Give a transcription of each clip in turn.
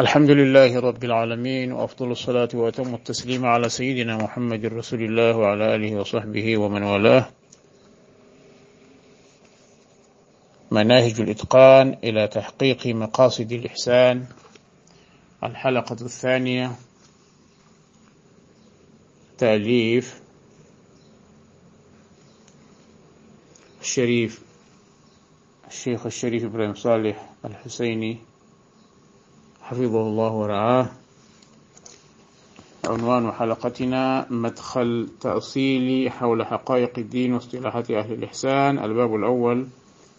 الحمد لله رب العالمين وأفضل الصلاة وأتم التسليم على سيدنا محمد رسول الله وعلى آله وصحبه ومن والاه. مناهج الإتقان إلى تحقيق مقاصد الإحسان. الحلقة الثانية. تأليف. الشريف الشيخ الشريف إبراهيم صالح الحسيني. حفظه الله ورعاه. عنوان حلقتنا مدخل تأصيلي حول حقائق الدين واصطلاحات أهل الإحسان. الباب الأول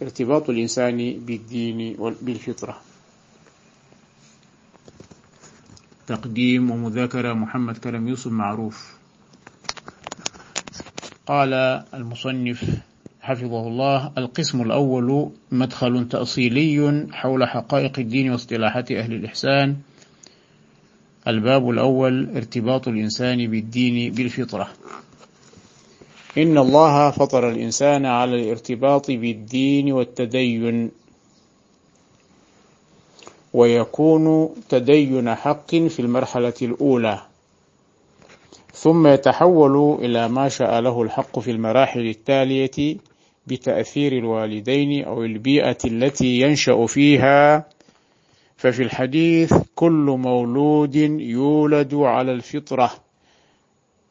ارتباط الإنسان بالدين بالفطرة. تقديم ومذاكرة محمد كرم يوسف معروف. قال المصنف حفظه الله القسم الأول مدخل تأصيلي حول حقائق الدين واصطلاحات أهل الإحسان. الباب الأول ارتباط الإنسان بالدين بالفطرة. إن الله فطر الإنسان على الارتباط بالدين والتدين. ويكون تدين حق في المرحلة الأولى. ثم يتحول إلى ما شاء له الحق في المراحل التالية بتأثير الوالدين أو البيئة التي ينشأ فيها. ففي الحديث كل مولود يولد على الفطرة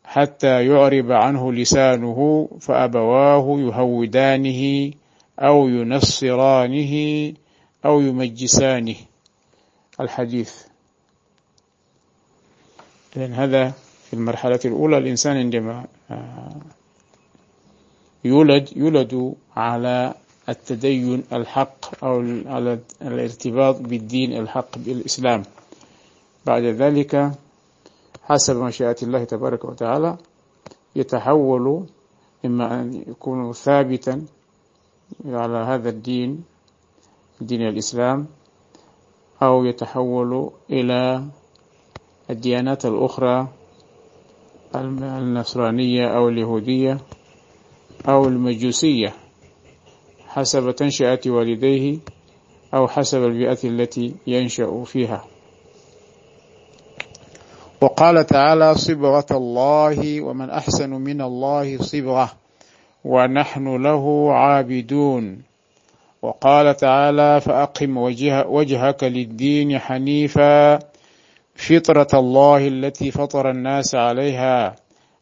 حتى يعرب عنه لسانه فأبواه يهودانه أو ينصرانه أو يمجسانه. الحديث. لأن هذا في المرحلة الأولى. الإنسان عندما يولد يولد على التدين الحق أو على الارتباط بالدين الحق بالإسلام. بعد ذلك حسب مشيئة الله تبارك وتعالى يتحول إما أن يكون ثابتا على هذا الدين دين الإسلام أو يتحول إلى الديانات الأخرى النصرانية أو اليهودية. أو المجوسية حسب تنشئة والديه أو حسب البيئة التي ينشأ فيها. وقال تعالى صبغة الله ومن أحسن من الله صبغة ونحن له عابدون. وقال تعالى فأقم وجه وجهك للدين حنيفا فطرة الله التي فطر الناس عليها.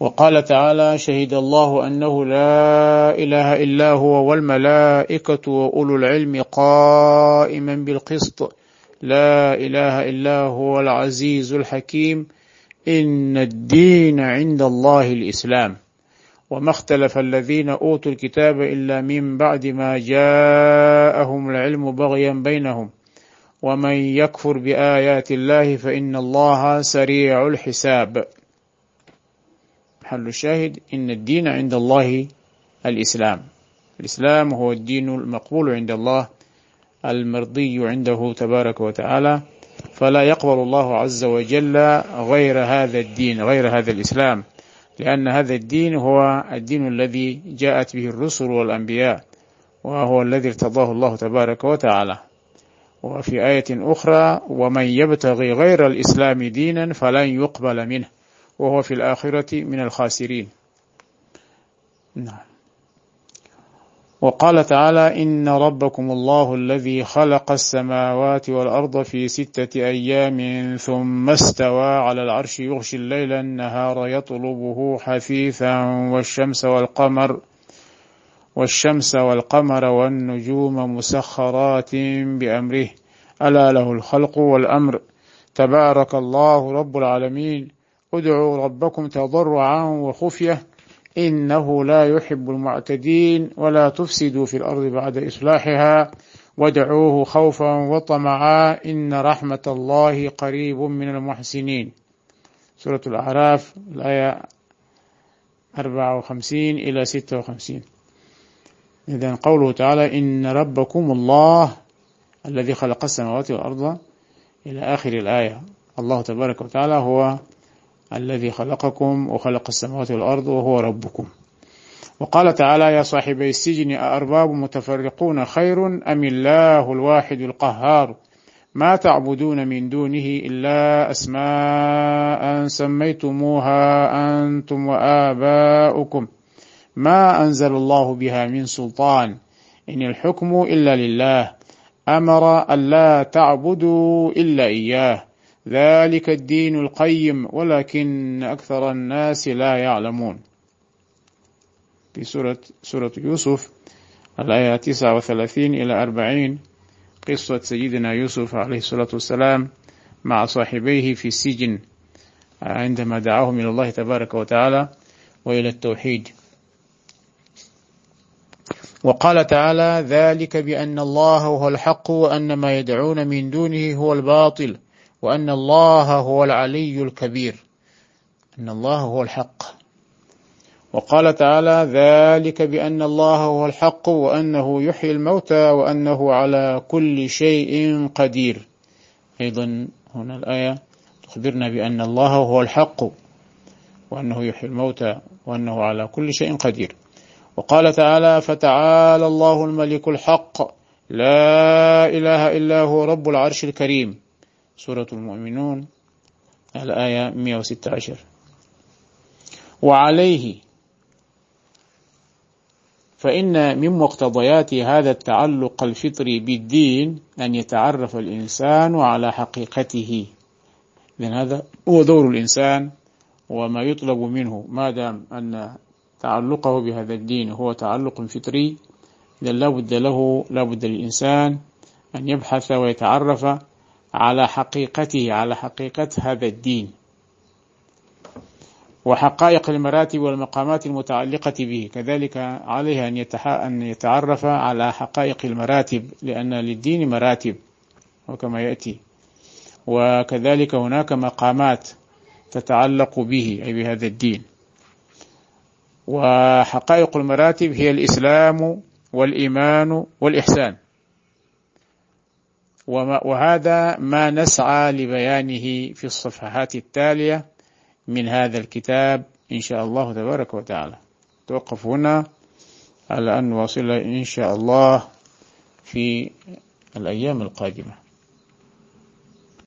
وقال تعالى شهد الله أنه لا إله إلا هو والملائكة وأولو العلم قائما بالقسط. لا إله إلا هو العزيز الحكيم. إن الدين عند الله الإسلام. وما اختلف الذين أوتوا الكتاب إلا من بعد ما جاءهم العلم بغيا بينهم. ومن يكفر بآيات الله فإن الله سريع الحساب. محل الشاهد إن الدين عند الله الإسلام. الإسلام هو الدين المقبول عند الله المرضي عنده تبارك وتعالى فلا يقبل الله عز وجل غير هذا الدين غير هذا الإسلام لأن هذا الدين هو الدين الذي جاءت به الرسل والأنبياء وهو الذي ارتضاه الله تبارك وتعالى. وفي آية أخرى ومن يبتغي غير الإسلام دينا فلن يقبل منه وهو في الآخرة من الخاسرين. نعم. وقال تعالى إن ربكم الله الذي خلق السماوات والأرض في ستة أيام ثم استوى على العرش يغشي الليل النهار يطلبه حثيثا والشمس والقمر والشمس والقمر والنجوم مسخرات بأمره. ألا له الخلق والأمر. تبارك الله رب العالمين. ادعوا ربكم تضرعا وخفية إنه لا يحب المعتدين ولا تفسدوا في الأرض بعد إصلاحها وادعوه خوفا وطمعا إن رحمة الله قريب من المحسنين. سورة الأعراف الآية 54 إلى 56 إذا قوله تعالى إن ربكم الله الذي خلق السماوات والأرض إلى آخر الآية. الله تبارك وتعالى هو الذي خلقكم وخلق السماوات والأرض وهو ربكم. وقال تعالى يا صاحبي السجن أأرباب متفرقون خير أم الله الواحد القهار؟ ما تعبدون من دونه إلا أسماء سميتموها أنتم وآباؤكم. ما أنزل الله بها من سلطان. إن الحكم إلا لله. أمر ألا تعبدوا إلا إياه. ذلك الدين القيم ولكن أكثر الناس لا يعلمون. في سورة, سورة يوسف الآية 39 إلى 40 قصة سيدنا يوسف عليه الصلاة والسلام مع صاحبيه في السجن عندما دعاهم إلى الله تبارك وتعالى وإلى التوحيد. وقال تعالى ذلك بأن الله هو الحق وأن ما يدعون من دونه هو الباطل. وأن الله هو العلي الكبير أن الله هو الحق. وقال تعالى ذلك بأن الله هو الحق وأنه يحيي الموتى وأنه على كل شيء قدير. أيضا هنا الآية تخبرنا بأن الله هو الحق وأنه يحيي الموتى وأنه على كل شيء قدير. وقال تعالى فتعالى الله الملك الحق لا إله إلا هو رب العرش الكريم. سورة المؤمنون الآية 116 وعليه فإن من مقتضيات هذا التعلق الفطري بالدين أن يتعرف الإنسان على حقيقته. لأن هذا هو دور الإنسان وما يطلب منه ما دام أن تعلقه بهذا الدين هو تعلق فطري إذا لا بد له لا بد للإنسان أن يبحث ويتعرف على حقيقته على حقيقة هذا الدين. وحقائق المراتب والمقامات المتعلقة به. كذلك عليه أن, أن يتعرف على حقائق المراتب لأن للدين مراتب وكما يأتي. وكذلك هناك مقامات تتعلق به أي بهذا الدين. وحقائق المراتب هي الإسلام والإيمان والإحسان. وهذا ما نسعى لبيانه في الصفحات التالية من هذا الكتاب إن شاء الله تبارك وتعالى. توقف هنا على أن نواصل إن شاء الله في الأيام القادمة.